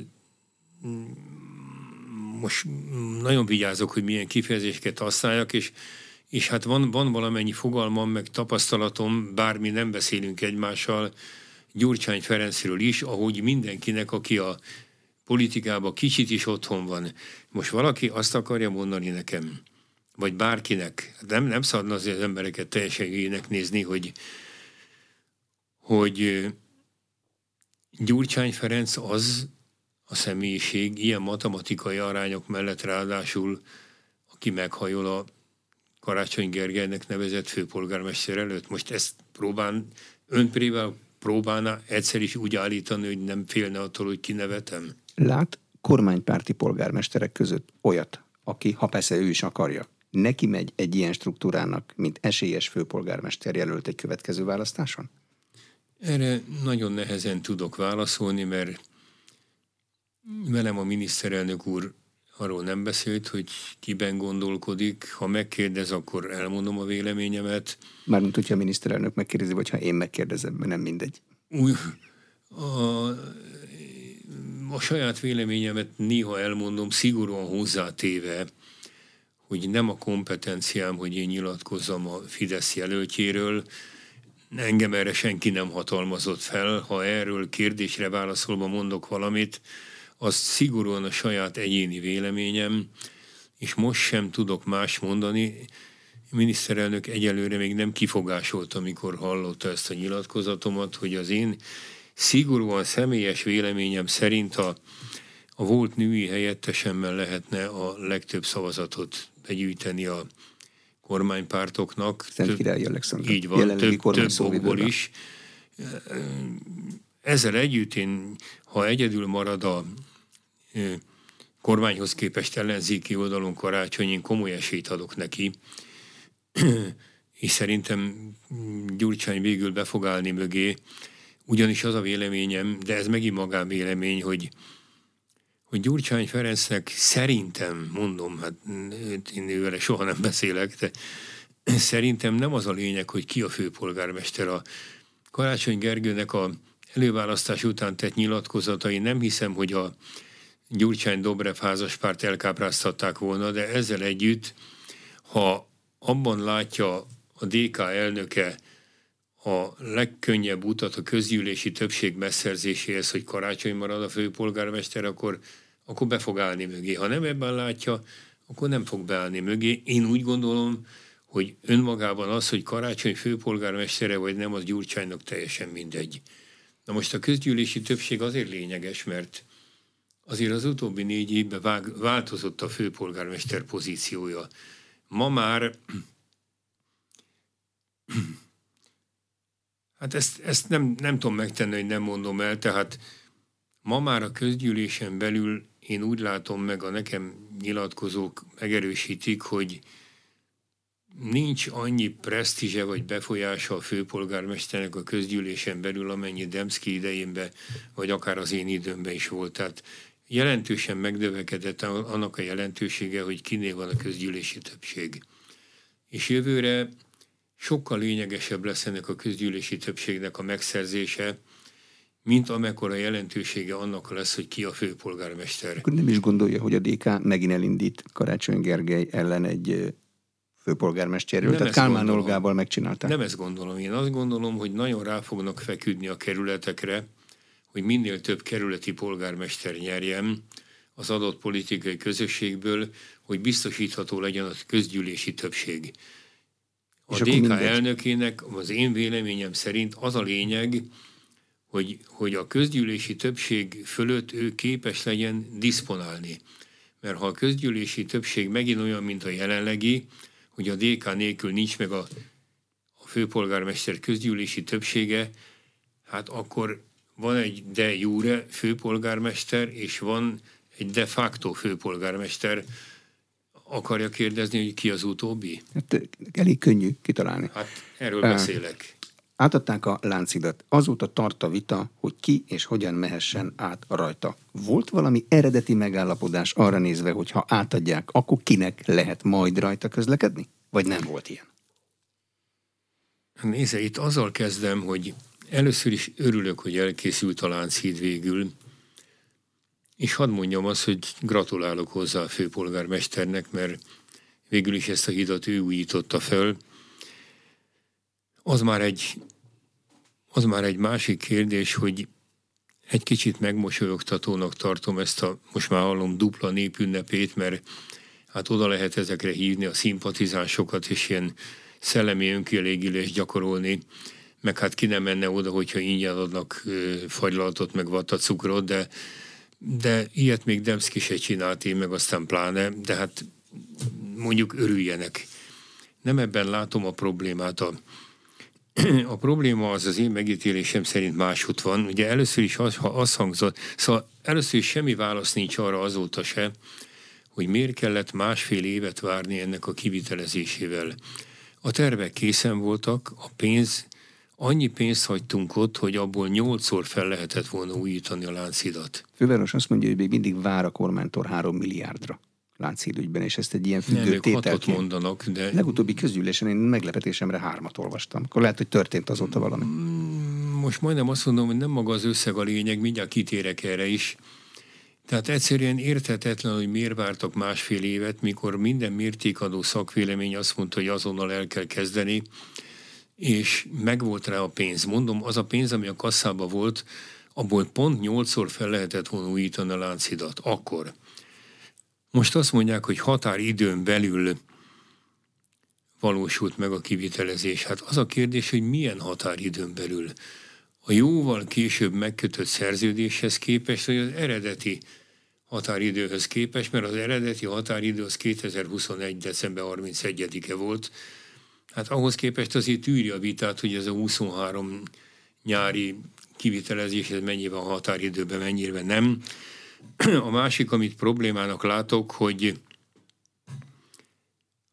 most nagyon vigyázok, hogy milyen kifejezéseket használjak, és, és hát van, van valamennyi fogalmam, meg tapasztalatom, bármi nem beszélünk egymással, Gyurcsány Ferencről is, ahogy mindenkinek, aki a politikában kicsit is otthon van. Most valaki azt akarja mondani nekem, vagy bárkinek, nem, nem szabadna az embereket teljesen nézni, hogy, hogy Gyurcsány Ferenc az a személyiség ilyen matematikai arányok mellett ráadásul, aki meghajol a Karácsony Gergelynek nevezett főpolgármester előtt. Most ezt próbál, önprével próbálna egyszer is úgy állítani, hogy nem félne attól, hogy kinevetem? Lát kormánypárti polgármesterek között olyat, aki, ha persze ő is akarja, neki megy egy ilyen struktúrának, mint esélyes főpolgármester jelölt egy következő választáson? Erre nagyon nehezen tudok válaszolni, mert velem a miniszterelnök úr arról nem beszélt, hogy kiben gondolkodik. Ha megkérdez, akkor elmondom a véleményemet. Mármint, hogyha a miniszterelnök megkérdezi, vagy ha én megkérdezem, mert nem mindegy. Új, a, a saját véleményemet néha elmondom, szigorúan hozzátéve, hogy nem a kompetenciám, hogy én nyilatkozzam a Fidesz jelöltjéről, engem erre senki nem hatalmazott fel. Ha erről kérdésre válaszolva mondok valamit, az szigorúan a saját egyéni véleményem, és most sem tudok más mondani. A miniszterelnök egyelőre még nem kifogásolt, amikor hallotta ezt a nyilatkozatomat, hogy az én szigorúan személyes véleményem szerint a, a volt női helyettesemmel lehetne a legtöbb szavazatot begyűjteni a kormánypártoknak. Szent Király Alexander. Így van, több, több okból is. Ezzel együtt én, ha egyedül marad a kormányhoz képest ellenzéki oldalon karácsony, én komoly esélyt adok neki, és szerintem Gyurcsány végül be fog állni mögé, ugyanis az a véleményem, de ez megint magánvélemény, hogy hogy Gyurcsány Ferencnek szerintem, mondom, hát én ővele soha nem beszélek, de szerintem nem az a lényeg, hogy ki a főpolgármester. A Karácsony Gergőnek a előválasztás után tett nyilatkozatai nem hiszem, hogy a Gyurcsány Dobrev házaspárt elkápráztatták volna, de ezzel együtt, ha abban látja a DK elnöke a legkönnyebb utat a közgyűlési többség megszerzéséhez, hogy karácsony marad a főpolgármester, akkor, akkor be fog állni mögé. Ha nem ebben látja, akkor nem fog beállni mögé. Én úgy gondolom, hogy önmagában az, hogy karácsony főpolgármestere vagy nem, az Gyurcsánynak teljesen mindegy. Na most a közgyűlési többség azért lényeges, mert azért az utóbbi négy évben változott a főpolgármester pozíciója. Ma már *clears throat* Hát ezt, ezt nem, nem tudom megtenni, hogy nem mondom el, tehát ma már a közgyűlésen belül én úgy látom meg, a nekem nyilatkozók megerősítik, hogy nincs annyi presztízse vagy befolyása a főpolgármesternek a közgyűlésen belül, amennyi Demszki idejénben, vagy akár az én időmben is volt. Tehát jelentősen megdövekedett annak a jelentősége, hogy kinél van a közgyűlési többség. És jövőre sokkal lényegesebb lesz ennek a közgyűlési többségnek a megszerzése, mint amekkora jelentősége annak lesz, hogy ki a főpolgármester. Akkor nem is gondolja, hogy a DK megint elindít Karácsony Gergely ellen egy főpolgármesterről, tehát Kálmán Olgával megcsinálták. Nem ezt gondolom. Én azt gondolom, hogy nagyon rá fognak feküdni a kerületekre, hogy minél több kerületi polgármester nyerjen az adott politikai közösségből, hogy biztosítható legyen a közgyűlési többség. A és DK elnökének az én véleményem szerint az a lényeg, hogy, hogy a közgyűlési többség fölött ő képes legyen diszponálni. Mert ha a közgyűlési többség megint olyan, mint a jelenlegi, hogy a DK nélkül nincs meg a, a főpolgármester közgyűlési többsége, hát akkor van egy de jure főpolgármester, és van egy de facto főpolgármester, akarja kérdezni, hogy ki az utóbbi? Hát elég könnyű kitalálni. Hát erről uh, beszélek. Átadták a láncidat. Azóta tart a vita, hogy ki és hogyan mehessen át rajta. Volt valami eredeti megállapodás arra nézve, hogy ha átadják, akkor kinek lehet majd rajta közlekedni? Vagy nem volt ilyen? Nézze, itt azzal kezdem, hogy először is örülök, hogy elkészült a Lánchíd végül, és hadd mondjam azt, hogy gratulálok hozzá a főpolgármesternek, mert végül is ezt a hidat ő újította föl. Az már egy, az már egy másik kérdés, hogy egy kicsit megmosolyogtatónak tartom ezt a, most már hallom, dupla népünnepét, mert hát oda lehet ezekre hívni a szimpatizánsokat, és ilyen szellemi önkielégülést gyakorolni, meg hát ki nem menne oda, hogyha ingyen adnak fagylaltot, meg vattacukrot, de de ilyet még Demszki se csinált, én meg aztán pláne, de hát mondjuk örüljenek. Nem ebben látom a problémát. A, a probléma az az én megítélésem szerint máshogy van. Ugye először is az, ha az hangzott, szóval először is semmi válasz nincs arra azóta se, hogy miért kellett másfél évet várni ennek a kivitelezésével. A tervek készen voltak, a pénz annyi pénzt hagytunk ott, hogy abból nyolcszor fel lehetett volna újítani a láncidat. Főváros azt mondja, hogy még mindig vár a kormánytól három milliárdra láncídügyben, és ezt egy ilyen függő tételként. mondanak, de... Legutóbbi közülésen én meglepetésemre hármat olvastam. Akkor lehet, hogy történt azóta valami. Mm, most majdnem azt mondom, hogy nem maga az összeg a lényeg, mindjárt kitérek erre is. Tehát egyszerűen érthetetlen, hogy miért vártak másfél évet, mikor minden mértékadó szakvélemény azt mondta, hogy azonnal el kell kezdeni és megvolt rá a pénz. Mondom, az a pénz, ami a kasszában volt, abból pont nyolcszor fel lehetett volna újítani a láncidat. Akkor. Most azt mondják, hogy határidőn belül valósult meg a kivitelezés. Hát az a kérdés, hogy milyen határidőn belül. A jóval később megkötött szerződéshez képest, vagy az eredeti határidőhöz képest, mert az eredeti határidő az 2021. december 31-e volt, Hát ahhoz képest azért tűri a vitát, hogy ez a 23 nyári kivitelezés, ez mennyiben határidőben, mennyire nem. A másik, amit problémának látok, hogy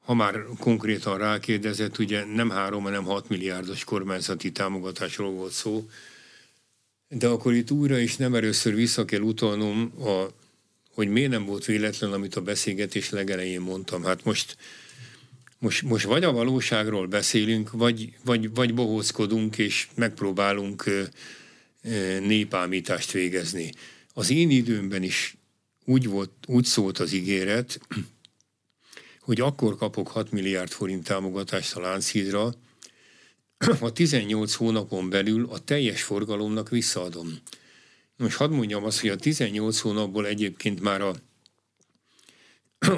ha már konkrétan rákérdezett, ugye nem három, hanem 6 milliárdos kormányzati támogatásról volt szó, de akkor itt újra is nem először vissza kell utalnom, a, hogy miért nem volt véletlen, amit a beszélgetés legelején mondtam. Hát most most, most vagy a valóságról beszélünk, vagy, vagy, vagy bohózkodunk, és megpróbálunk népámítást végezni. Az én időmben is úgy, volt, úgy szólt az ígéret, hogy akkor kapok 6 milliárd forint támogatást a Lánchídra, ha 18 hónapon belül a teljes forgalomnak visszaadom. Most hadd mondjam azt, hogy a 18 hónapból egyébként már a,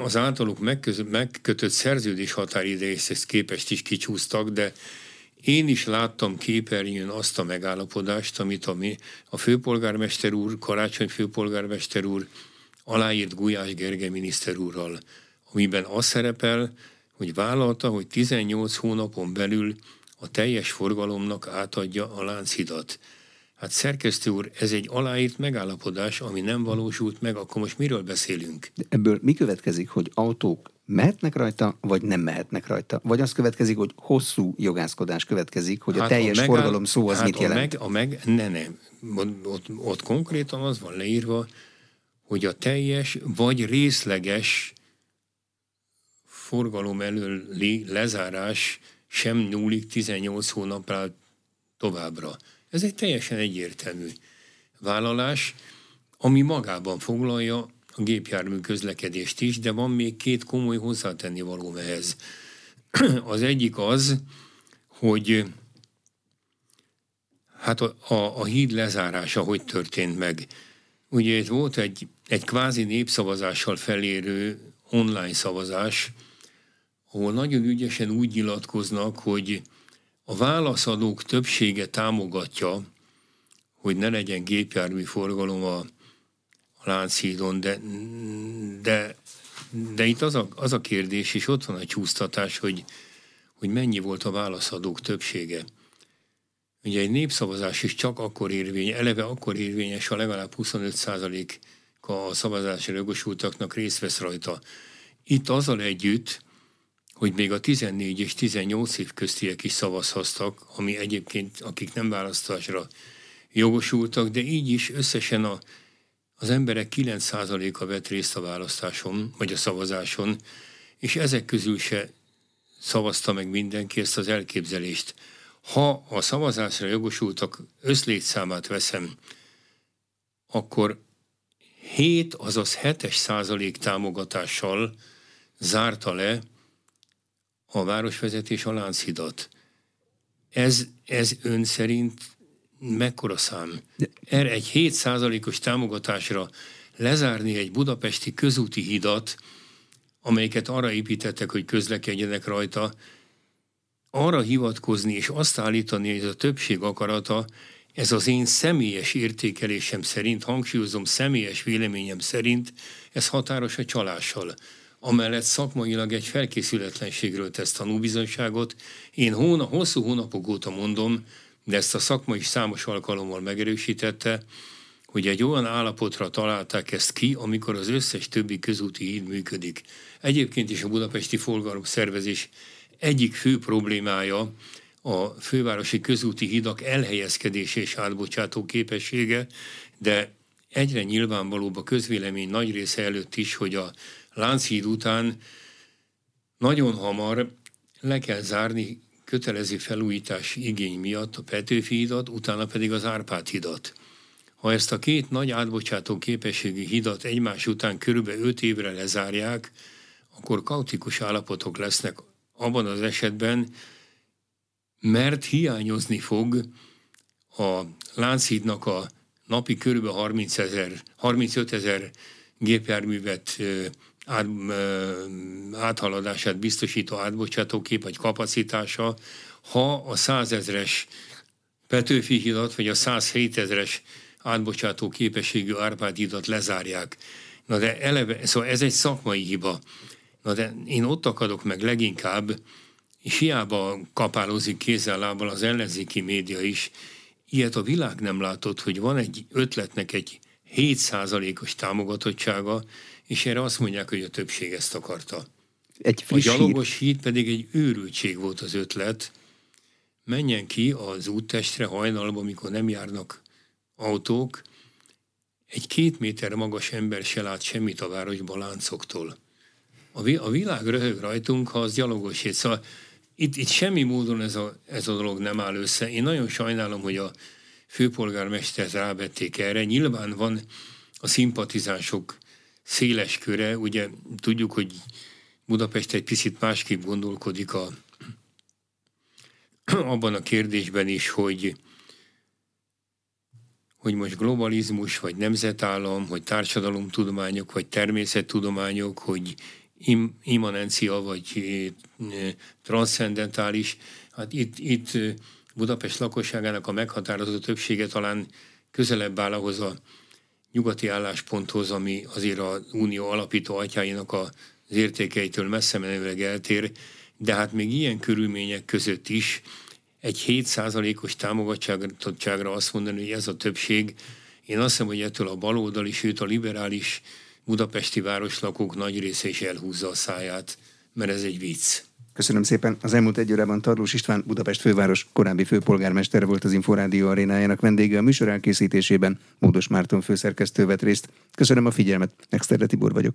az általuk megköz, megkötött szerződés határidejéhez képest is kicsúsztak, de én is láttam képernyőn azt a megállapodást, amit a, a főpolgármester úr, Karácsony főpolgármester úr aláírt Gulyás Gergely miniszter úrral, amiben az szerepel, hogy vállalta, hogy 18 hónapon belül a teljes forgalomnak átadja a Lánchidat. Hát szerkesztő úr, ez egy aláírt megállapodás, ami nem valósult meg, akkor most miről beszélünk? De ebből mi következik, hogy autók mehetnek rajta, vagy nem mehetnek rajta? Vagy az következik, hogy hosszú jogászkodás következik, hogy hát a teljes a megáll... forgalom szó az hát mit jelent? A meg, a meg, ne, ne, ott, ott konkrétan az van leírva, hogy a teljes vagy részleges forgalom elől lezárás sem nyúlik 18 hónapra továbbra. Ez egy teljesen egyértelmű vállalás, ami magában foglalja a gépjármű közlekedést is, de van még két komoly hozzátenni való ehhez. *clears throat* Az egyik az, hogy hát a, a, a híd lezárása hogy történt meg. Ugye itt volt egy, egy kvázi népszavazással felérő online szavazás, ahol nagyon ügyesen úgy nyilatkoznak, hogy a válaszadók többsége támogatja, hogy ne legyen gépjármű forgalom a, Lánchídon, de, de, de itt az a, az a kérdés, és ott van a csúsztatás, hogy, hogy mennyi volt a válaszadók többsége. Ugye egy népszavazás is csak akkor érvény, eleve akkor érvényes, ha legalább 25% a szavazásra jogosultaknak részt vesz rajta. Itt azzal együtt, hogy még a 14 és 18 év köztiek is szavazhattak, ami egyébként akik nem választásra jogosultak, de így is összesen a, az emberek 9%-a vett részt a választáson, vagy a szavazáson, és ezek közül se szavazta meg mindenki ezt az elképzelést. Ha a szavazásra jogosultak összlétszámát veszem, akkor 7, azaz 7 százalék támogatással zárta le a városvezetés a Lánchidat. Ez, ez ön szerint mekkora szám? Erre egy 7%-os támogatásra lezárni egy budapesti közúti hidat, amelyeket arra építettek, hogy közlekedjenek rajta, arra hivatkozni és azt állítani, hogy ez a többség akarata, ez az én személyes értékelésem szerint, hangsúlyozom személyes véleményem szerint, ez határos a csalással amellett szakmailag egy felkészületlenségről tesz tanúbizonyságot. Én hóna, hosszú hónapok óta mondom, de ezt a szakma is számos alkalommal megerősítette, hogy egy olyan állapotra találták ezt ki, amikor az összes többi közúti híd működik. Egyébként is a budapesti forgalom szervezés egyik fő problémája a fővárosi közúti hidak elhelyezkedése és átbocsátó képessége, de egyre nyilvánvalóbb a közvélemény nagy része előtt is, hogy a Lánchíd után nagyon hamar le kell zárni kötelező felújítás igény miatt a Petőfi hidat, utána pedig az Árpád hidat. Ha ezt a két nagy átbocsátó képességű hidat egymás után körülbelül 5 évre lezárják, akkor kaotikus állapotok lesznek abban az esetben, mert hiányozni fog a Lánchídnak a napi körülbelül 30 ezer, 35 ezer gépjárművet át, áthaladását biztosító átbocsátókép vagy kapacitása, ha a százezres Petőfi hidat vagy a 107 ezres átbocsátó képességű Árpád hidat lezárják. Na de eleve, szóval ez egy szakmai hiba. Na de én ott akadok meg leginkább, és hiába kapálózik kézzel lábbal az ellenzéki média is, ilyet a világ nem látott, hogy van egy ötletnek egy 7%-os támogatottsága, és erre azt mondják, hogy a többség ezt akarta. Egy a gyalogos híd. híd pedig egy őrültség volt az ötlet. Menjen ki az úttestre hajnalban, amikor nem járnak autók, egy két méter magas ember se lát semmit a városban láncoktól. A, vi- a világ röhög rajtunk, ha az gyalogos híd. Szóval itt, itt semmi módon ez a, ez a dolog nem áll össze. Én nagyon sajnálom, hogy a főpolgármestert rávették erre. Nyilván van a szimpatizánsok széles köre. Ugye tudjuk, hogy Budapest egy picit másképp gondolkodik a, *clears throat* abban a kérdésben is, hogy hogy most globalizmus, vagy nemzetállam, vagy társadalomtudományok, vagy természettudományok, hogy im, immanencia, vagy e, transzcendentális. Hát itt, itt Budapest lakosságának a meghatározó többsége talán közelebb áll ahhoz a nyugati állásponthoz, ami azért az unió alapító atyáinak az értékeitől messze menőleg eltér, de hát még ilyen körülmények között is egy 7%-os támogatottságra azt mondani, hogy ez a többség, én azt hiszem, hogy ettől a baloldali, sőt a liberális budapesti városlakók nagy része is elhúzza a száját, mert ez egy vicc. Köszönöm szépen. Az elmúlt egy órában Tarlós István, Budapest főváros korábbi főpolgármestere volt az Inforádió arénájának vendége a műsor elkészítésében. Módos Márton főszerkesztő vett részt. Köszönöm a figyelmet. Exterde Tibor vagyok.